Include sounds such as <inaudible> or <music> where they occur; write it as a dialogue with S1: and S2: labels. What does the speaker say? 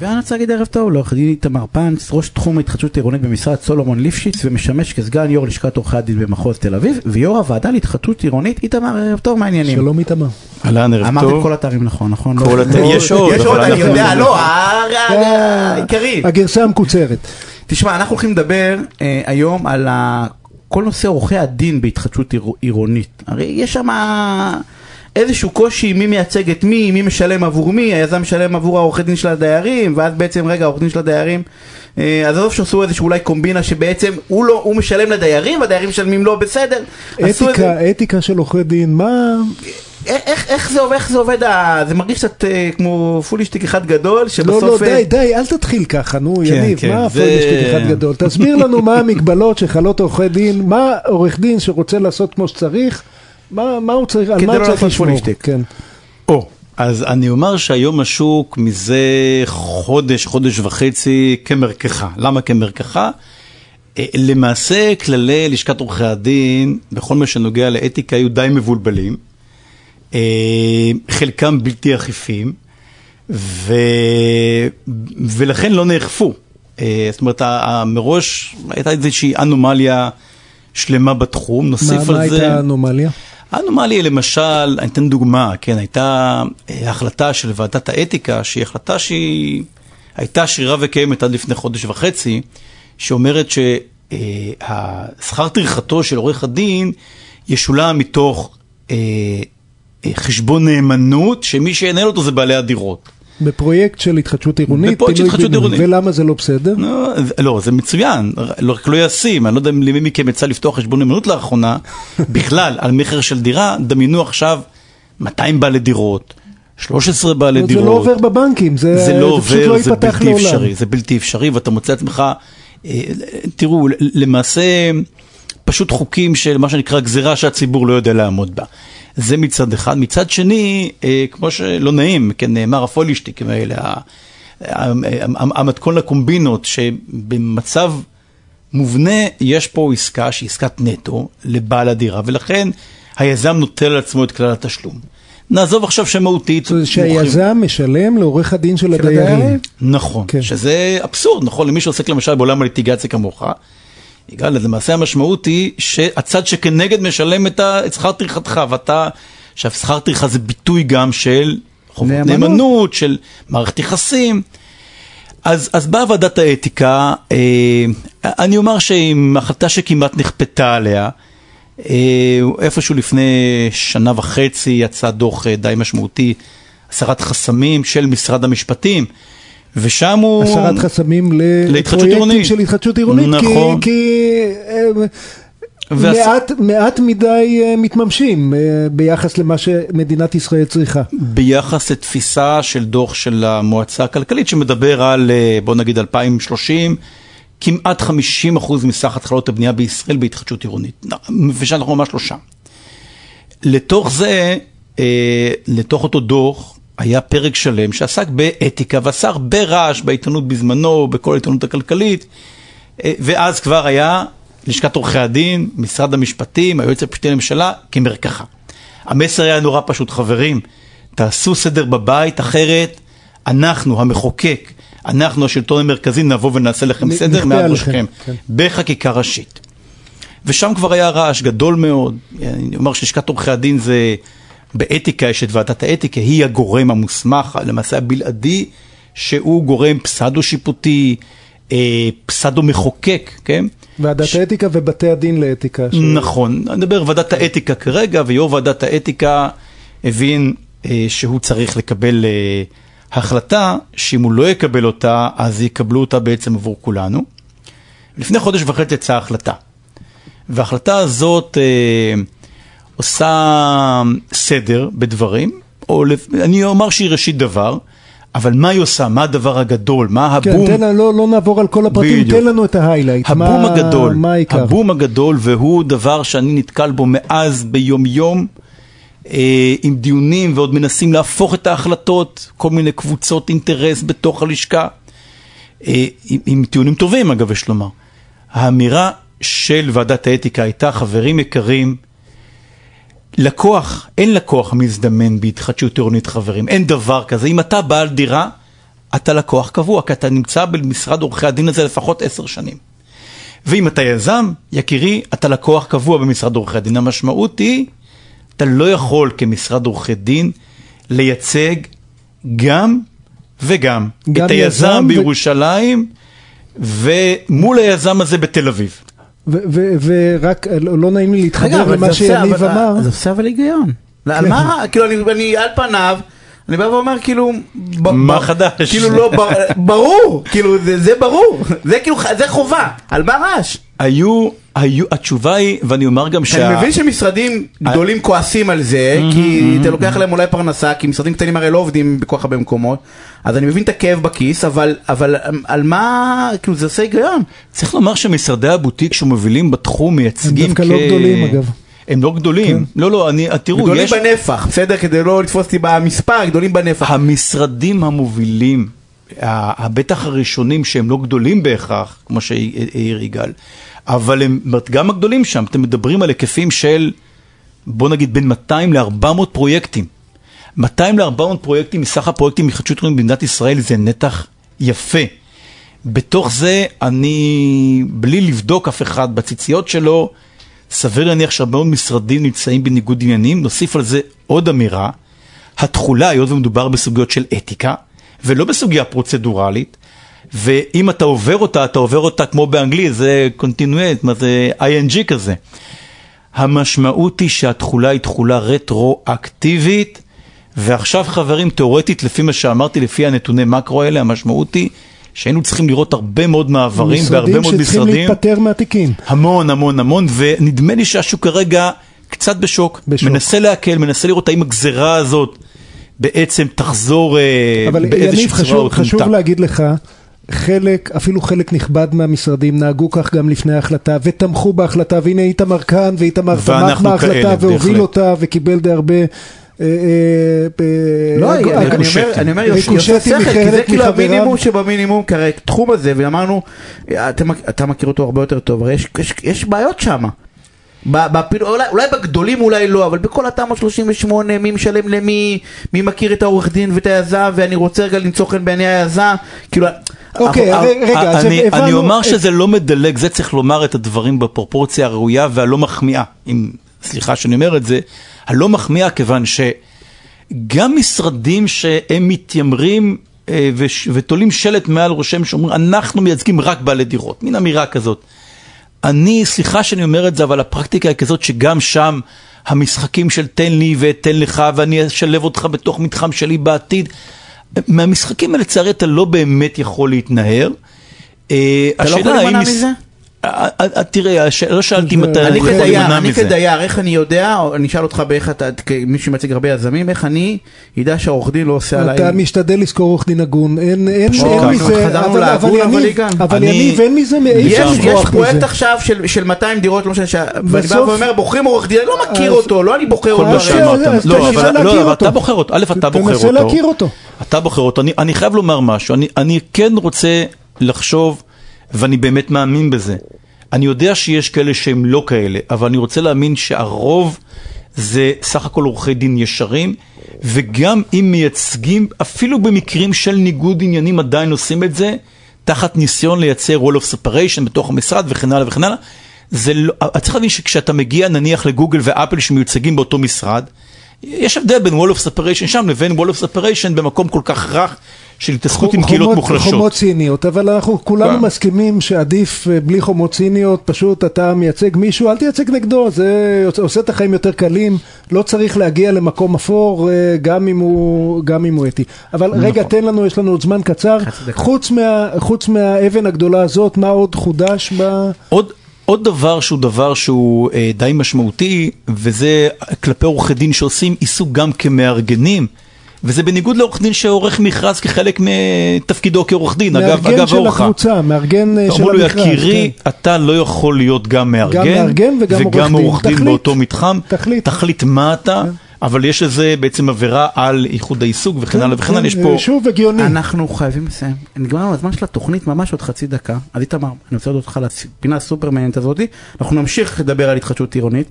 S1: ואני רוצה להגיד ערב טוב לעורך דין איתמר פאנץ, ראש תחום ההתחדשות העירונית במשרד סולומון ליפשיץ ומשמש כסגן יו"ר לשכת עורכי הדין במחוז תל אביב ויו"ר הוועדה להתחדשות עירונית איתמר ערב טוב מה העניינים?
S2: שלום איתמר.
S3: אהלן ערב
S1: אמרתי את
S3: טוב.
S1: כל התארים נכון נכון?
S3: כל
S1: לא-
S3: התארים,
S1: לא-
S3: יש עוד,
S1: יש עוד אני יודע לא העיקרי.
S2: הגרסה המקוצרת.
S1: תשמע אנחנו הולכים לדבר אה, היום על כל נושא עורכי הדין בהתחדשות עיר- עירונית הרי יש שם איזשהו קושי מי מייצג את מי, מי משלם עבור מי, היזם משלם עבור העורכי דין של הדיירים ואז בעצם רגע העורך דין של הדיירים אה, אז עזוב שעשו איזשהו אולי קומבינה שבעצם הוא לא, הוא משלם לדיירים והדיירים משלמים לו בסדר עשו איזה-
S2: אתיקה, אתיקה של עורכי דין, מה...
S1: איך, איך, איך זה עובד, איך זה עובד, ה- זה מרגיש קצת אה, כמו פולישטיק אחד גדול
S2: לא,
S1: שבסוף...
S2: לא,
S1: אה,
S2: די, די, אל תתחיל ככה, נו,
S3: כן,
S2: יניב,
S3: כן,
S2: מה
S3: זה-
S2: הפוילשטיק אחד גדול? תסביר לנו מה המגבלות שחלות עורכי דין, מה עורך דין שרוצה לעשות כמו שצריך, מה מה הוא צריך, על
S1: כדי
S2: מה הוא צריך לשמור? כן.
S3: או, אז אני אומר שהיום השוק מזה חודש, חודש וחצי כמרקחה. למה כמרקחה? אה, למעשה כללי לשכת עורכי הדין, בכל מה שנוגע לאתיקה, היו די מבולבלים. אה, חלקם בלתי אכיפים, ו... ולכן לא נאכפו. אה, זאת אומרת, מראש הייתה איזושהי אנומליה שלמה בתחום,
S2: מה
S3: נוסיף
S2: מה
S3: על זה...
S2: הייתה האנומליה?
S3: האנומליה למשל, אני אתן דוגמה, כן, הייתה אה, החלטה של ועדת האתיקה, שהיא החלטה שהיא הייתה שרירה וקיימת עד לפני חודש וחצי, שאומרת שהשכר טרחתו של עורך הדין ישולם מתוך אה, אה, חשבון נאמנות, שמי שינהל אותו זה בעלי הדירות.
S2: בפרויקט של התחדשות עירונית,
S3: בפרויקט של התחדשות. עירונית.
S2: ולמה זה לא בסדר?
S3: לא, זה- לא, זה מצוין, לא- רק לא ישים, אני לא יודע אם למי מכם יצא לפתוח חשבון נאמנות לאחרונה, <laughs> בכלל, על מכר של דירה, דמיינו עכשיו 200 בעלי דירות, 13 בעלי
S2: זה
S3: דירות.
S2: לא עובר בבנקים, זה
S3: זה לא
S2: פשוט
S3: עובר,
S2: לא
S3: זה
S2: ייפתח
S3: בלתי
S2: לעולם.
S3: אפשרי, זה בלתי אפשרי, ואתה מוצא עצמך, אה, תראו, למעשה, פשוט חוקים של מה שנקרא גזירה שהציבור לא יודע לעמוד בה. זה מצד אחד. מצד שני, אה, כמו שלא נעים, כן, נאמר הפולישטיקים האלה, המתכון לקומבינות, שבמצב מובנה יש פה עסקה שהיא עסקת נטו לבעל הדירה, ולכן היזם נוטל על עצמו את כלל התשלום. נעזוב עכשיו שמהותית,
S2: זאת אומרת שהיזם משלם לעורך הדין של הדיירים.
S1: הדיירים?
S3: נכון.
S2: כן.
S3: שזה אבסורד, נכון, למי שעוסק למשל בעולם הליטיגציה כמוך, יגאל, אז למעשה המשמעות היא שהצד שכנגד משלם את שכר טרחתך, ואתה, עכשיו שכר טרחה זה ביטוי גם של חובות
S1: נאמנות.
S3: נאמנות, נאמנות של מערכת יחסים. אז, אז באה ועדת האתיקה, אה, אני אומר שעם החלטה שכמעט נכפתה עליה, אה, איפשהו לפני שנה וחצי יצא דוח אה, די משמעותי, הסרת חסמים של משרד המשפטים, ושם הוא...
S2: הסרת חסמים
S3: להתחדשות
S2: לפרויקטים
S3: עירונית.
S2: של התחדשות עירונית, כי-
S3: נכון.
S2: כי אה,
S3: והס-
S2: מעט- מעט מדי אה, מתממשים אה, ביחס למה שמדינת ישראל צריכה.
S3: ביחס לתפיסה של דוח של המועצה הכלכלית שמדבר על, בוא נגיד 2030, כמעט 50% מסך התחלות הבנייה בישראל בהתחדשות עירונית, ושאנחנו ממש לא שם. לתוך זה, לתוך אותו דוח, היה פרק שלם שעסק באתיקה ועשה הרבה רעש בעיתונות בזמנו, בכל העיתונות הכלכלית, אה, ואז כבר היה לשכת עורכי הדין, משרד המשפטים, היועץ המשפטי לממשלה, כמרקחה. המסר היה נורא פשוט, חברים, תעשו סדר בבית, אחרת אנחנו, המחוקק, אנחנו, השלטון המרכזי, נבוא ונעשה לכם סדר מעל ראשכם,
S2: כן.
S3: בחקיקה ראשית. ושם כבר היה רעש גדול מאוד. אני אומר שלשכת עורכי הדין זה, באתיקה יש את ועדת האתיקה, היא הגורם המוסמך, למעשה הבלעדי, שהוא גורם פסדו שיפוטי, אה, פסדו מחוקק, כן?
S2: ועדת
S3: ש-
S2: האתיקה ובתי הדין לאתיקה. ש-
S3: נכון, אני מדבר ועדת האתיקה כרגע, ויו"ר ועדת האתיקה הבין אה, שהוא צריך לקבל אה, החלטה, שאם הוא לא יקבל אותה, אז יקבלו אותה בעצם עבור כולנו. לפני חודש וחצי יצאה החלטה, וההחלטה הזאת אה, עושה סדר בדברים, או אני אומר שהיא ראשית דבר, אבל מה היא עושה? מה הדבר הגדול? מה
S2: כן,
S3: הבום?
S2: תן לנו, לא, לא נעבור על כל הפרטים,
S3: בדיוק.
S2: תן לנו את ההיילייט.
S3: הבום
S2: מה,
S3: הגדול,
S2: מה העיקר?
S3: הבום הגדול, והוא דבר שאני נתקל בו מאז ביום-יום, אה, עם דיונים ועוד מנסים להפוך את ההחלטות, כל מיני קבוצות אינטרס בתוך הלשכה, אה, עם, עם טיעונים טובים אגב, יש לומר. האמירה של ועדת האתיקה הייתה, חברים יקרים, לקוח, אין לקוח מזדמן בהתחדשות עירונית חברים, אין דבר כזה. אם אתה בעל דירה, אתה לקוח קבוע, כי אתה נמצא במשרד עורכי הדין הזה לפחות עשר שנים. ואם אתה יזם, יקירי, אתה לקוח קבוע במשרד עורכי הדין. המשמעות היא, אתה לא יכול כמשרד עורכי דין לייצג גם וגם.
S2: גם
S3: את היזם
S2: יזם ו-
S3: בירושלים ומול היזם הזה בתל אביב.
S2: ורק, לא נעים לי להתחבר למה שיניב אמר.
S1: זה עושה אבל היגיון. על
S2: כן.
S1: מה, כאילו, אני- על פניו, אני בא ואומר כאילו,
S3: מה חדש?
S1: כאילו לא, ברור, כאילו זה זה ברור, זה כאילו, זה חובה, על מה רעש?
S3: היו, היו, התשובה היא, ואני אומר גם שה...
S1: אני מבין שמשרדים גדולים כועסים על זה, כי אתה לוקח להם אולי פרנסה, כי משרדים קטנים הרי לא עובדים בכל כך הרבה מקומות, אז אני מבין את הכאב בכיס, אבל אבל על מה, כאילו זה עושה היגיון.
S3: צריך לומר שמשרדי הבוטיק שמובילים בתחום מייצגים
S2: דווקא לא גדולים, אגב.
S3: הם לא גדולים. לא, לא, אני, תראו,
S1: גדולים
S3: יש...
S1: בנפח, בסדר? כדי לא לתפוס אותי במספר, גדולים בנפח.
S3: המשרדים המובילים, הבטח הראשונים שהם לא גדולים בהכרח, כמו שהעיר יגאל, אבל הם, גם הגדולים שם, אתם מדברים על היקפים של, בוא נגיד, בין 200 ל-400 פרויקטים. 200 ל-400 פרויקטים מסך הפרויקטים מחדשות עירונית במדינת ישראל זה נתח יפה. בתוך זה, אני, בלי לבדוק אף אחד בציציות שלו, סביר להניח שהרבה מאוד משרדים נמצאים בניגוד עניינים. נוסיף על זה עוד אמירה, התכולה, היות ומדובר בסוגיות של אתיקה, ולא בסוגיה פרוצדורלית, ואם אתה עובר אותה, אתה עובר אותה כמו באנגלית, זה קונטינואט, מה זה ING כזה. המשמעות היא שהתכולה היא תכולה רטרואקטיבית, ועכשיו חברים, תאורטית, לפי מה שאמרתי, לפי הנתוני מקרו האלה, המשמעות היא שהיינו צריכים לראות הרבה מאוד מעברים בהרבה מאוד
S2: משרדים שצריכים
S3: משרדים.
S2: להיפטר מהתיקים.
S3: המון המון המון, ונדמה לי שהשוק כרגע קצת בשוק.
S2: בשוק.
S3: מנסה להקל, מנסה לראות האם הגזרה הזאת בעצם תחזור אה,
S2: אבל
S3: באיזושהי
S2: יניב,
S3: צורה
S2: חשוב,
S3: או
S2: חשוב
S3: תמותה.
S2: להגיד לך, חלק, אפילו חלק נכבד מהמשרדים נהגו כך גם לפני ההחלטה, ותמכו בהחלטה, והנה איתמר כאן, ואיתמר תמך
S3: כאלה,
S2: והוביל. אותה, וקיבל די הרבה... אה, אה, אה,
S1: לא, אני אומר, אני אומר, יוסף שכל, כי זה כאילו. המינימום שבמינימום, כי הרי תחום הזה, ואמרנו, אתה מכ- אתה מכיר אותו הרבה יותר טוב, הרי יש- יש- יש בעיות שם. אולי, אולי בגדולים אולי לא, אבל בכל התמ"א 38, מי משלם למי, מי מכיר את העורך דין ואת היזם, ואני רוצה רגע למצוא חן בעיני היזם, כאילו...
S2: אוקיי, רגע, אז
S3: אני,
S2: הבנו
S3: אני אומר
S2: את-
S3: שזה לא מדלג, זה צריך לומר את הדברים בפרופורציה הראויה והלא מחמיאה, אם, סליחה שאני אומר את זה, הלא מחמיאה כיוון שגם משרדים שהם מתיימרים אה, ותולים שלט מעל ראשיהם שאומרים אנחנו מייצגים רק בעלי דירות, מין אמירה כזאת. אני, סליחה שאני אומר את זה, אבל הפרקטיקה היא כזאת שגם שם המשחקים של תן לי ותן לך ואני אשלב אותך בתוך מתחם שלי בעתיד, מהמשחקים האלה לצערי אתה לא באמת יכול להתנער. אה,
S1: אתה לא יכול להימנע מזה?
S3: אה, אה, תראה, לא שאלתי אם
S2: זה-
S3: אתה
S1: אני
S3: יכול להימנע
S1: אני
S3: מזה.
S1: כדייר, איך אני יודע, אני אשאל אותך באיך אתה, כמי שמייצג הרבה יזמים, איך אני ידע שהעורך דין לא עושה עליי...
S2: אתה משתדל לזכור עורך דין הגון, אין. מזה,
S1: חזרנו
S2: אבל-
S1: להגון,
S2: אבל
S1: אבל
S2: יניב,
S1: יגאל.
S2: אבל
S3: אני-
S2: יניב, אין מזה, אי
S1: יש,
S2: אפשר
S1: יש
S2: לברוח
S1: פרויקט
S2: מזה.
S1: עכשיו של, של 200 דירות, לא משנה, ש... ואני בא ואומר, בוחרים עורך דין, אני לא מכיר אותו, לא אני בוחר
S3: כל
S1: אותו.
S3: לא, אבל
S2: להכיר
S3: לא, אבל. אתה בוחר אותו, א', אתה בוחר אותו.
S2: תנסה להכיר אותו.
S3: אתה בוחר אותו. אני, אני חייב לומר משהו, אני, אני כן רוצה לחשוב, ואני באמת מאמין בזה. אני יודע שיש כאלה שהם לא כאלה, אבל אני רוצה להאמין שהרוב זה סך הכל עורכי דין ישרים, וגם אם מייצגים, אפילו במקרים של ניגוד עניינים עדיין עושים את זה, תחת ניסיון לייצר wall of separation בתוך המשרד וכן הלאה וכן הלאה. זה לא, צריך להבין שכשאתה מגיע נניח לגוגל ואפל שמיוצגים באותו משרד, יש הבדל בין wall of separation שם לבין wall of separation במקום כל כך רך של התעסקות עם קהילות מוחלשות.
S2: חומות ציניות, אבל אנחנו כולנו
S3: כן.
S2: מסכימים שעדיף אה, בלי חומות ציניות, פשוט אתה מייצג מישהו, אל תייצג נגדו, זה עושה את החיים יותר קלים, לא צריך להגיע למקום אפור אה, גם אם הוא, גם אם הוא אתי. אבל
S3: נכון.
S2: רגע, תן לנו, יש לנו עוד זמן קצר. חוץ, מה, חוץ מהאבן הגדולה הזאת, מה עוד חודש ב...
S3: עוד, עוד דבר שהוא דבר שהוא אה, די משמעותי, וזה כלפי עורכי דין שעושים עיסוק גם כמארגנים, וזה בניגוד לעורך דין שעורך מכרז כחלק מתפקידו כעורך דין, אגב,
S2: מארגן
S3: אגב
S2: של
S3: אורחה.
S2: הקבוצה, מארגן אה, של
S3: אמרו לו,
S2: המכרז.
S3: יקירי,
S2: כן.
S3: אתה לא יכול להיות גם מארגן,
S2: מארגן וגם עורך
S3: וגם
S2: דין.
S3: עורך דין
S2: תחליט.
S3: באותו מתחם,
S2: תחליט.
S3: תחליט מה אתה,
S2: כן.
S3: אבל יש לזה בעצם עבירה על איחוד העיסוק וכן הלאה וכן הלאה, יש
S2: כן,
S3: פה...
S2: אה, שוב הגיוני.
S1: אנחנו חייבים לסיים. נגמר לנו הזמן של התוכנית ממש עוד חצי דקה. אז איתמר, אני רוצה להודות לך לפינה הסופרמנט הזאתי. אנחנו נמשיך לדבר על התחדשות עירונית.